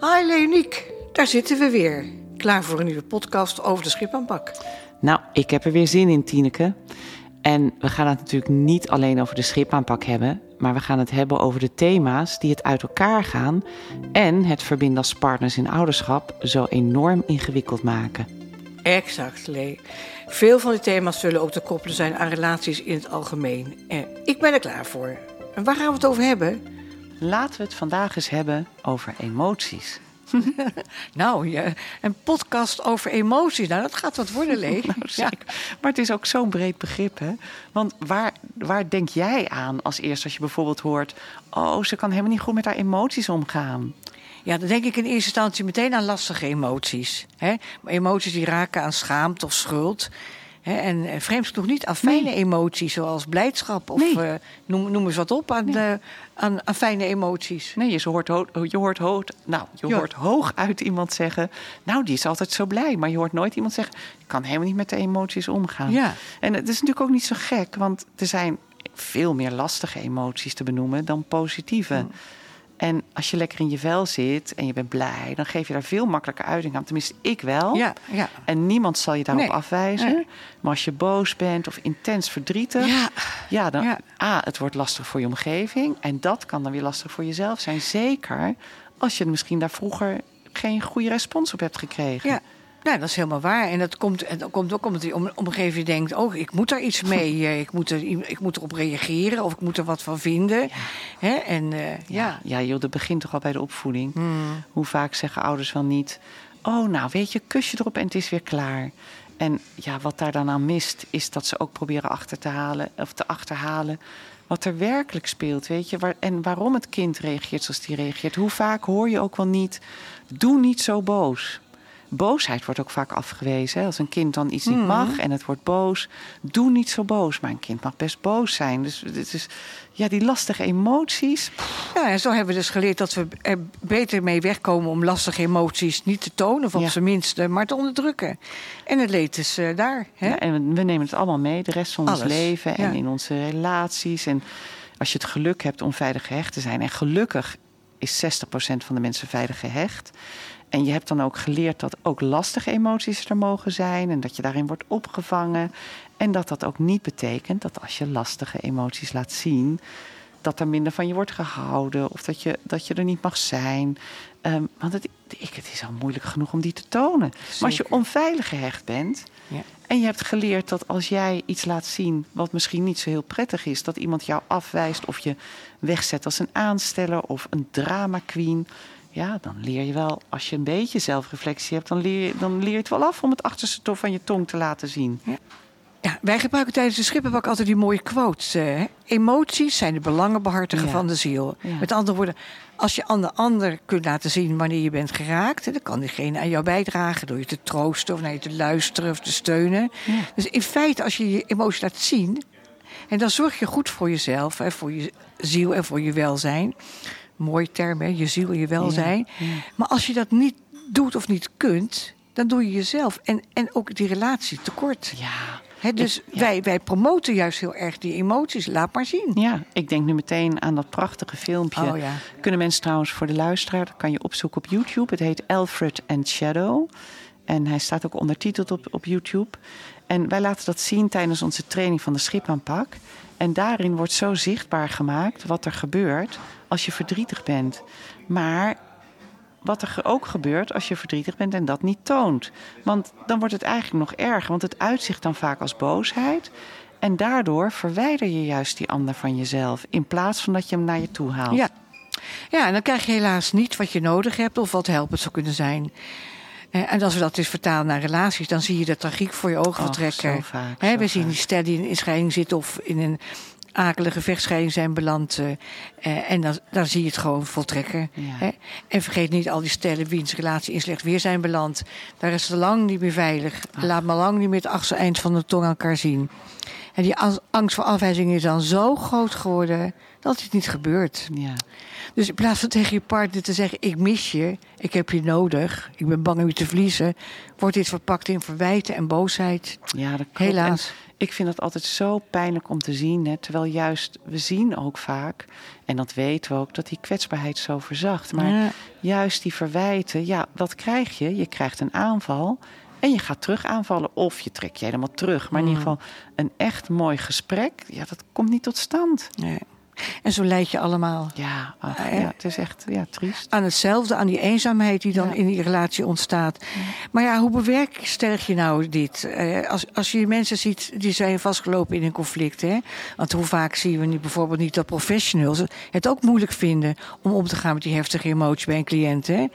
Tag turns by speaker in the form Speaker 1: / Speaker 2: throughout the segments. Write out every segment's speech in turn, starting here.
Speaker 1: Hi Leoniek, daar zitten we weer. Klaar voor een nieuwe podcast over de schipaanpak.
Speaker 2: Nou, ik heb er weer zin in, Tineke. En we gaan het natuurlijk niet alleen over de schipaanpak hebben, maar we gaan het hebben over de thema's die het uit elkaar gaan en het verbinden als partners in ouderschap zo enorm ingewikkeld maken.
Speaker 1: Exact, Lee. Veel van die thema's zullen ook te koppelen zijn aan relaties in het algemeen. En ik ben er klaar voor. En waar gaan we het over hebben?
Speaker 2: Laten we het vandaag eens hebben over emoties.
Speaker 1: nou, ja, een podcast over emoties. Nou, dat gaat wat worden, Lee.
Speaker 2: nou, ja. Maar het is ook zo'n breed begrip, hè? Want waar, waar denk jij aan als eerst als je bijvoorbeeld hoort... oh, ze kan helemaal niet goed met haar emoties omgaan?
Speaker 1: Ja, dan denk ik in eerste instantie meteen aan lastige emoties. Hè? Emoties die raken aan schaamte of schuld. En vreemd nog niet aan fijne emoties, zoals blijdschap of uh, noem, noem eens wat op aan, nee. aan, aan, fijne emoties.
Speaker 2: Nee, je hoort, je hoort, nou, je hoort hoog uit iemand zeggen, nou, die is altijd zo blij. Maar je hoort nooit iemand zeggen, ik kan helemaal niet met de emoties omgaan.
Speaker 1: Ja.
Speaker 2: En het is natuurlijk ook niet zo gek, want er zijn veel meer lastige emoties te benoemen dan positieve. Hmm. En als je lekker in je vel zit en je bent blij, dan geef je daar veel makkelijker uiting aan. Tenminste, ik wel.
Speaker 1: Ja, ja.
Speaker 2: En niemand zal je daarop nee, afwijzen. Nee. Maar als je boos bent of intens verdrietig,
Speaker 1: ja,
Speaker 2: ja dan. A, het wordt lastig voor je omgeving. En dat kan dan weer lastig voor jezelf zijn. Zeker als je misschien daar vroeger geen goede respons op hebt gekregen.
Speaker 1: Ja. Nou, dat is helemaal waar. En dat komt, en dat komt ook omdat je om, omgeving denkt: oh, ik moet daar iets mee. ik, moet er, ik moet erop reageren of ik moet er wat van vinden. Ja. Hè? En, uh, ja.
Speaker 2: ja. Ja, joh, dat begint toch al bij de opvoeding.
Speaker 1: Hmm.
Speaker 2: Hoe vaak zeggen ouders wel niet: oh, nou, weet je, kus je erop en het is weer klaar. En ja, wat daar dan aan mist, is dat ze ook proberen achter te halen of te achterhalen wat er werkelijk speelt, weet je, waar, en waarom het kind reageert zoals die reageert. Hoe vaak hoor je ook wel niet: doe niet zo boos. Boosheid wordt ook vaak afgewezen. Als een kind dan iets niet mag en het wordt boos, doe niet zo boos. Maar een kind mag best boos zijn. Dus het is, ja, die lastige emoties.
Speaker 1: Ja, en zo hebben we dus geleerd dat we er beter mee wegkomen om lastige emoties niet te tonen, of op ja. zijn minst, maar te onderdrukken. En het leed is uh, daar. Hè?
Speaker 2: Ja, en we nemen het allemaal mee, de rest van
Speaker 1: Alles.
Speaker 2: ons leven en
Speaker 1: Ja.
Speaker 2: in onze relaties. En als je het geluk hebt om veilig gehecht te zijn, en gelukkig is 60% van de mensen veilig gehecht. En je hebt dan ook geleerd dat ook lastige emoties er mogen zijn en dat je daarin wordt opgevangen. En dat dat ook niet betekent dat als je lastige emoties laat zien, dat er minder van je wordt gehouden of dat je, dat je er niet mag zijn. Um, want het, ik, het is al moeilijk genoeg om die te tonen. Maar als je onveilig gehecht bent
Speaker 1: Ja.
Speaker 2: en je hebt geleerd dat als jij iets laat zien wat misschien niet zo heel prettig is, dat iemand jou afwijst of je wegzet als een aansteller of een drama queen. Ja, dan leer je wel, als je een beetje zelfreflectie hebt, dan leer je, dan leer je het wel af om het achterste tof van je tong te laten zien.
Speaker 1: Ja, wij gebruiken tijdens de schippenbak altijd die mooie quotes. hè? emoties zijn de belangenbehartiger
Speaker 2: Ja.
Speaker 1: van de ziel.
Speaker 2: Ja.
Speaker 1: Met andere woorden, als je aan de ander kunt laten zien wanneer je bent geraakt, dan kan diegene aan jou bijdragen door je te troosten of naar je te luisteren of te steunen.
Speaker 2: Ja.
Speaker 1: Dus in feite, als je je emotie laat zien, en dan zorg je goed voor jezelf, hè, voor je ziel en voor je welzijn. Mooie term, hè? je ziel je welzijn.
Speaker 2: Ja, ja.
Speaker 1: Maar als je dat niet doet of niet kunt, dan doe je jezelf en, en ook die relatie tekort.
Speaker 2: Ja.
Speaker 1: Hè, dus
Speaker 2: Ik- ja.
Speaker 1: wij, wij promoten juist heel erg die emoties. Laat maar zien.
Speaker 2: Ja, ik denk nu meteen aan dat prachtige filmpje.
Speaker 1: Oh ja.
Speaker 2: Kunnen mensen trouwens voor de luisteraar, dat kan je opzoeken op YouTube. Het heet Alfred and Shadow. En hij staat ook ondertiteld op, op YouTube. En wij laten dat zien tijdens onze training van de schipaanpak. En daarin wordt zo zichtbaar gemaakt wat er gebeurt als je verdrietig bent. Maar wat er ook gebeurt als je verdrietig bent en dat niet toont. Want dan wordt het eigenlijk nog erger, want het uitzicht dan vaak als boosheid. En daardoor verwijder je juist die ander van jezelf, in plaats van dat je hem naar je toe haalt.
Speaker 1: Ja. ja, en dan krijg je helaas niet wat je nodig hebt of wat helpend zou kunnen zijn. Eh, En als we dat eens vertalen naar relaties, dan zie je de tragiek voor je ogen vertrekken.
Speaker 2: zo vaak,
Speaker 1: we zien
Speaker 2: vaak.
Speaker 1: die stellen die in scheiding zitten of in een akelige vechtscheiding zijn beland. eh, eh, en dan, dan zie je het gewoon voltrekken.
Speaker 2: Ja.
Speaker 1: Hè? En vergeet niet al die stellen wiens relatie in slecht weer zijn beland. Daar is het lang niet meer veilig. Laat maar lang niet meer het achtste eind van de tong aan elkaar zien. En die angst voor afwijzing is dan zo groot geworden dat het niet gebeurt.
Speaker 2: Ja.
Speaker 1: Dus in plaats van tegen je partner te zeggen: Ik mis je, ik heb je nodig, ik ben bang om je te verliezen, wordt dit verpakt in verwijten en boosheid.
Speaker 2: Ja, dat klopt.
Speaker 1: Helaas.
Speaker 2: En ik vind het altijd zo pijnlijk om te zien. Hè, terwijl juist, we zien ook vaak, en dat weten we ook, dat die kwetsbaarheid zo verzacht. Maar
Speaker 1: Ja.
Speaker 2: juist die verwijten, ja, wat krijg je? Je krijgt een aanval en je gaat terug aanvallen. Of je trekt je helemaal terug. Maar in
Speaker 1: Mm.
Speaker 2: ieder geval een echt mooi gesprek, ja, dat komt niet tot stand.
Speaker 1: Nee. En zo leid je allemaal
Speaker 2: Ja, ach,
Speaker 1: Ah, ja.
Speaker 2: het is echt ja, triest.
Speaker 1: aan hetzelfde, aan die eenzaamheid die dan
Speaker 2: Ja.
Speaker 1: in die relatie ontstaat. Maar ja, hoe bewerkstellig je nou dit? Eh, als, als je mensen ziet die zijn vastgelopen in een conflict. Hè? Want hoe vaak zien we nu bijvoorbeeld niet dat professionals het ook moeilijk vinden om om te gaan met die heftige emotie bij een cliënt. Hè?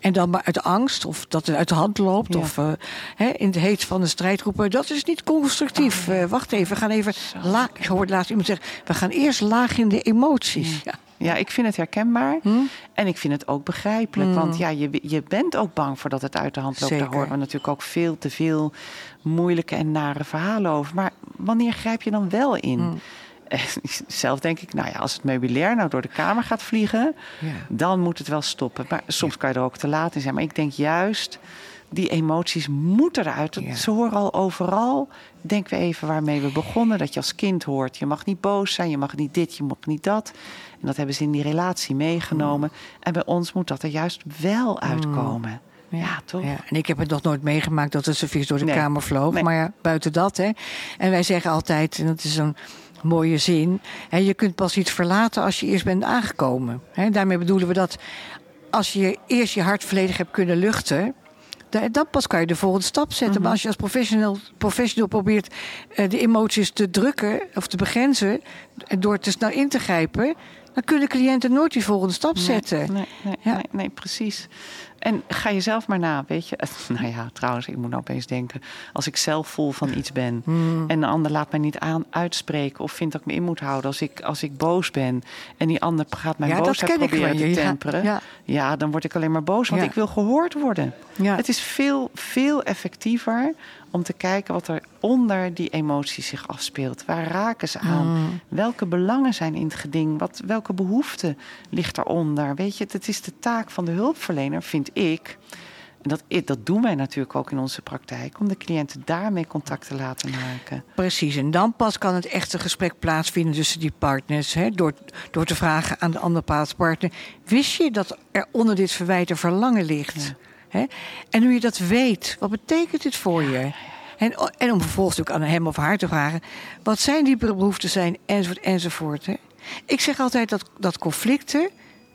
Speaker 1: En dan maar uit angst of dat het uit de hand loopt. Of eh, hè, in de heet van de strijdgroepen. Dat is niet constructief.
Speaker 2: Oh,
Speaker 1: Eh, wacht even, we gaan even laag. Ik hoorde laatst iemand zeggen: we gaan eerst laag in de emoties. Ja.
Speaker 2: Ja, ik vind het herkenbaar.
Speaker 1: Hm?
Speaker 2: En ik vind het ook begrijpelijk.
Speaker 1: Mm.
Speaker 2: Want ja, je, je bent ook bang voor dat het uit de hand loopt.
Speaker 1: Zeker.
Speaker 2: Daar horen we natuurlijk ook veel te veel moeilijke en nare verhalen over. Maar wanneer grijp je dan wel in? Eh, Zelf denk ik, nou ja, als het meubilair nou door de kamer gaat vliegen,
Speaker 1: Ja.
Speaker 2: dan moet het wel stoppen. Maar soms kan je er ook te laat in zijn. Maar ik denk juist, die emoties moeten eruit.
Speaker 1: Ja.
Speaker 2: Ze horen al overal. Denken we even waarmee we begonnen. Dat je als kind hoort, je mag niet boos zijn, je mag niet dit, je mag niet dat. En dat hebben ze in die relatie meegenomen. En bij ons moet dat er juist wel uitkomen. Ja, toch?
Speaker 1: Ja, en ik heb het nog nooit meegemaakt dat het servies door de
Speaker 2: Nee.
Speaker 1: kamer vloog.
Speaker 2: Nee.
Speaker 1: Maar ja, buiten dat. Hè. En wij zeggen altijd, en dat is zo'n mooie zin... Hè, je kunt pas iets verlaten als je eerst bent aangekomen. Hè, daarmee bedoelen we dat als je eerst je hart volledig hebt kunnen luchten... da- dan pas kan je de volgende stap zetten.
Speaker 2: Mhm.
Speaker 1: Maar als je als professional, professional probeert eh, de emoties te drukken of te begrenzen... door te snel in te grijpen... dan kunnen cliënten nooit die volgende stap zetten.
Speaker 2: Nee, nee, nee,
Speaker 1: Ja.
Speaker 2: nee, nee, precies. En ga je zelf maar na, weet je. Nou ja, trouwens, ik moet nou opeens denken... als ik zelf vol van iets ben...
Speaker 1: Hmm.
Speaker 2: en de ander laat mij niet aan uitspreken... of vindt dat ik me in moet houden als ik, als ik boos ben... en die ander gaat mijn
Speaker 1: Ja,
Speaker 2: boosheid proberen te temperen...
Speaker 1: ja.
Speaker 2: Ja, dan word ik alleen maar boos, want ik wil gehoord worden.
Speaker 1: Ja.
Speaker 2: Het is veel, veel effectiever om te kijken wat er onder die emotie zich afspeelt. Waar raken ze aan?
Speaker 1: Mm.
Speaker 2: Welke belangen zijn in het geding? Wat, welke behoefte ligt daaronder? Weet je, het is de taak van de hulpverlener, vind ik. En dat, dat doen wij natuurlijk ook in onze praktijk, om de cliënten daarmee contact te laten maken.
Speaker 1: Precies, en dan pas kan het echte gesprek plaatsvinden tussen die partners. Hè, door, door te vragen aan de andere partner: Wist je dat er onder dit verwijt een verlangen ligt? Hè? En nu je dat weet, wat betekent dit voor je? En, en om vervolgens ook aan hem of haar te vragen: wat zijn die behoeften zijn, enzovoort, enzovoort. Hè? Ik zeg altijd dat, dat conflicten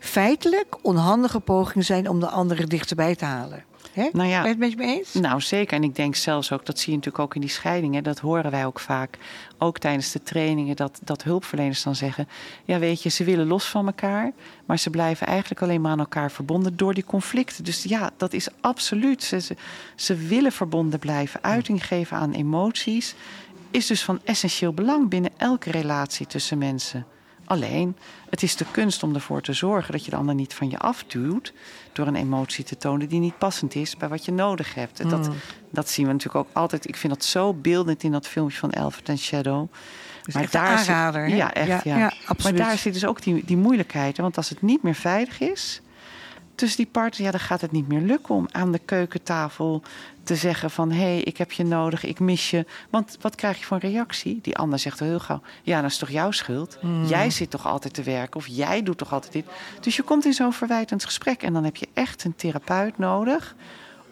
Speaker 1: feitelijk onhandige pogingen zijn om de andere dichterbij te halen. Hè?
Speaker 2: Nou ja.
Speaker 1: Ben je het met je mee eens?
Speaker 2: Nou, zeker. En ik denk zelfs ook, dat zie je natuurlijk ook in die scheidingen. Dat horen wij ook vaak, ook tijdens de trainingen, dat, dat hulpverleners dan zeggen: Ja, weet je, ze willen los van elkaar, maar ze blijven eigenlijk alleen maar aan elkaar verbonden door die conflicten. Dus ja, dat is absoluut. Ze, ze, ze willen verbonden blijven, uiting geven aan emoties. Is dus van essentieel belang binnen elke relatie tussen mensen. Alleen, het is de kunst om ervoor te zorgen dat je de ander niet van je afduwt. door een emotie te tonen die niet passend is bij wat je nodig hebt. En Dat, dat zien we natuurlijk ook altijd. Ik vind dat zo beeldend in dat filmpje van Alfred and Shadow.
Speaker 1: echt een aanrader,
Speaker 2: Zit, ja, echt.
Speaker 1: Ja,
Speaker 2: Ja,
Speaker 1: ja, absoluut.
Speaker 2: Maar daar zit dus ook die, die moeilijkheid. Want als het niet meer veilig is tussen die partners, ja, dan gaat het niet meer lukken om aan de keukentafel te zeggen van hé, hey, ik heb je nodig, ik mis je. Want wat krijg je voor een reactie? Die ander zegt heel gauw, ja, dat is toch jouw schuld?
Speaker 1: Hmm.
Speaker 2: Jij zit toch altijd te werken of jij doet toch altijd dit? Dus je komt in zo'n verwijtend gesprek en dan heb je echt een therapeut nodig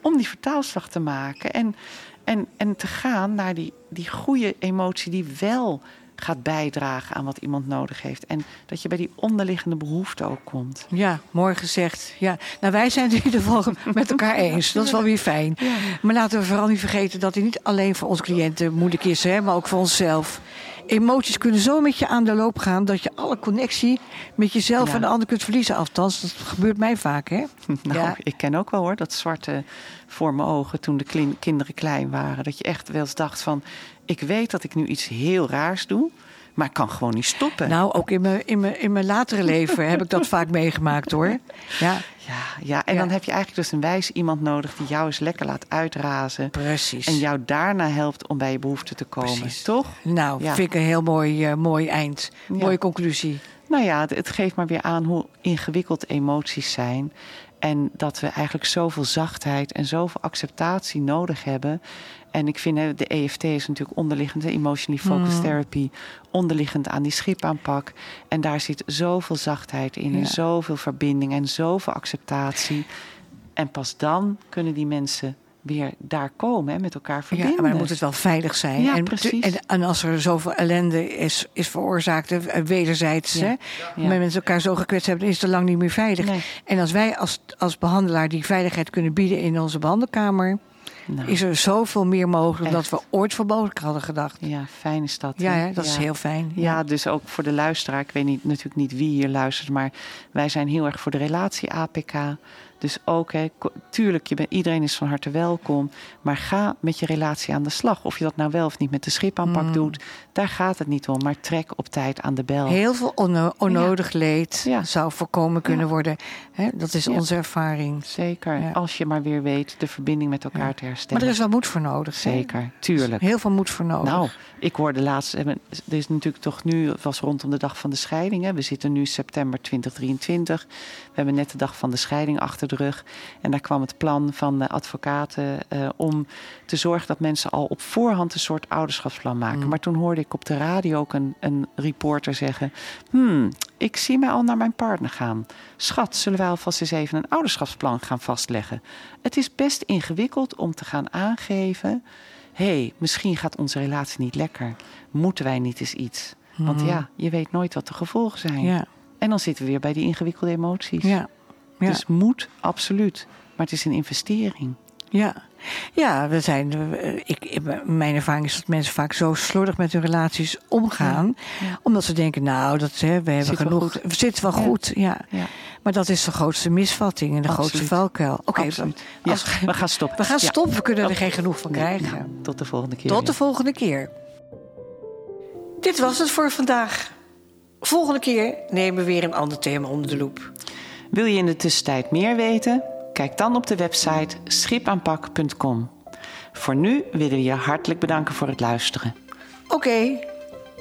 Speaker 2: om die vertaalslag te maken en, en, en te gaan naar die, die goede emotie die wel gaat bijdragen aan wat iemand nodig heeft. En dat je bij die onderliggende behoefte ook komt.
Speaker 1: Ja, mooi gezegd. Ja. Nou, wij zijn het in ieder geval met elkaar eens. Dat is wel weer fijn. Maar laten we vooral niet vergeten dat het niet alleen voor onze cliënten moeilijk is, hè, maar ook voor onszelf. Emoties kunnen zo met je aan de loop gaan dat je alle connectie met jezelf
Speaker 2: Ja.
Speaker 1: en de ander kunt verliezen. Althans, dat gebeurt mij vaak, hè?
Speaker 2: Nou,
Speaker 1: Ja.
Speaker 2: ik ken ook wel hoor, dat zwarte voor mijn ogen toen de kinderen klein waren. Dat je echt wel eens dacht van, ik weet dat ik nu iets heel raars doe, maar ik kan gewoon niet stoppen.
Speaker 1: Nou, ook in mijn, in mijn, in mijn latere leven heb ik dat vaak meegemaakt, hoor. Ja,
Speaker 2: Ja, ja, en
Speaker 1: Ja.
Speaker 2: dan heb je eigenlijk dus een wijs iemand nodig die jou eens lekker laat uitrazen.
Speaker 1: precies.
Speaker 2: En jou daarna helpt om bij je behoefte te komen.
Speaker 1: Precies.
Speaker 2: Toch?
Speaker 1: Nou,
Speaker 2: Ja.
Speaker 1: vind ik een heel mooi, eh, mooi eind.
Speaker 2: Ja.
Speaker 1: Mooie conclusie.
Speaker 2: Nou ja, het, het geeft maar weer aan hoe ingewikkeld emoties zijn. En dat we eigenlijk zoveel zachtheid en zoveel acceptatie nodig hebben. En ik vind de EFT is natuurlijk onderliggend, de Emotionally Focused
Speaker 1: Mm.
Speaker 2: Therapy, onderliggend aan die schipaanpak. En daar zit zoveel zachtheid in, en zoveel verbinding en zoveel acceptatie. En pas dan kunnen die mensen weer daar komen en met elkaar verbinden.
Speaker 1: Ja, maar dan moet het wel veilig zijn.
Speaker 2: Ja,
Speaker 1: en,
Speaker 2: precies.
Speaker 1: En, en als er zoveel ellende is, is veroorzaakt, eh, wederzijds,
Speaker 2: Ja.
Speaker 1: hè,
Speaker 2: Ja.
Speaker 1: mensen elkaar zo gekwetst hebben, is het lang niet meer veilig.
Speaker 2: Nee.
Speaker 1: En als wij als, als behandelaar die veiligheid kunnen bieden in onze behandelkamer,
Speaker 2: Nou,
Speaker 1: is er zoveel meer mogelijk dan
Speaker 2: Echt.
Speaker 1: dat we ooit voor mogelijk hadden gedacht.
Speaker 2: Ja, fijn is dat.
Speaker 1: Ja,
Speaker 2: hè?
Speaker 1: dat is
Speaker 2: Ja.
Speaker 1: heel fijn.
Speaker 2: Ja, dus ook voor de luisteraar. Ik weet niet, natuurlijk niet wie hier luistert, maar wij zijn heel erg voor de relatie APK. Dus ook, hè, tuurlijk, je bent, iedereen is van harte welkom. Maar ga met je relatie aan de slag. Of je dat nou wel of niet met de schipaanpak
Speaker 1: Mm.
Speaker 2: doet, daar gaat het niet om. Maar trek op tijd aan de bel.
Speaker 1: Heel veel onno- onnodig leed
Speaker 2: Ja.
Speaker 1: zou voorkomen kunnen
Speaker 2: Ja.
Speaker 1: worden. Hè, dat is onze ervaring.
Speaker 2: Zeker,
Speaker 1: Ja.
Speaker 2: als je maar weer weet de verbinding met elkaar te herstellen.
Speaker 1: Maar er is wel moed voor nodig. hè?
Speaker 2: Zeker, tuurlijk.
Speaker 1: Heel veel moed voor nodig.
Speaker 2: Nou, ik hoorde laatst, eh, er is natuurlijk toch nu, het was rondom de dag van de scheiding. Hè. We zitten nu september 2023. We hebben net de dag van de scheiding achter de rug. En daar kwam het plan van de advocaten eh, om te zorgen dat mensen al op voorhand een soort ouderschapsplan maken.
Speaker 1: Mm.
Speaker 2: Maar toen hoorde ik op de radio ook een, een reporter zeggen: Hmm, ik zie mij al naar mijn partner gaan. Schat, zullen wij alvast eens even een ouderschapsplan gaan vastleggen? Het is best ingewikkeld om te gaan aangeven hé, hey, misschien gaat onze relatie niet lekker. Moeten wij niet eens iets? Want
Speaker 1: Mhm.
Speaker 2: ja, je weet nooit wat de gevolgen zijn.
Speaker 1: Ja,
Speaker 2: En dan zitten we weer bij die ingewikkelde emoties.
Speaker 1: ja, ja.
Speaker 2: Dus moet, absoluut. Maar het is een investering.
Speaker 1: Ja, ja we zijn, eh, ik, mijn ervaring is dat mensen vaak zo slordig met hun relaties omgaan.
Speaker 2: Ja.
Speaker 1: Omdat ze denken, nou, dat, hè, we hebben
Speaker 2: Zit
Speaker 1: genoeg.
Speaker 2: goed.
Speaker 1: Het zit wel goed, ja.
Speaker 2: Ja,
Speaker 1: Maar dat is de grootste misvatting en de
Speaker 2: Absoluut.
Speaker 1: grootste valkuil. Oké,
Speaker 2: we gaan stoppen.
Speaker 1: we gaan stoppen. We kunnen er geen genoeg van krijgen.
Speaker 2: tot de volgende keer.
Speaker 1: Tot de volgende keer. Dit was het voor vandaag. Volgende keer nemen we weer een ander thema onder de loep.
Speaker 2: Wil je in de tussentijd meer weten? Kijk dan op de website schipaanpak.com. Voor nu willen we je hartelijk bedanken voor het luisteren.
Speaker 1: Oké,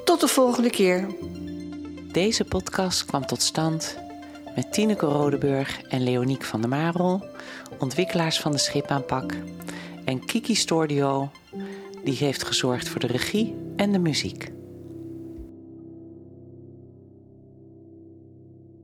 Speaker 1: tot de volgende keer.
Speaker 2: Deze podcast kwam tot stand met Tineke Rodeburg en Leoniek van der Marel, ontwikkelaars van de schipaanpak, en Kiki Stordio, die heeft gezorgd voor de regie en de muziek.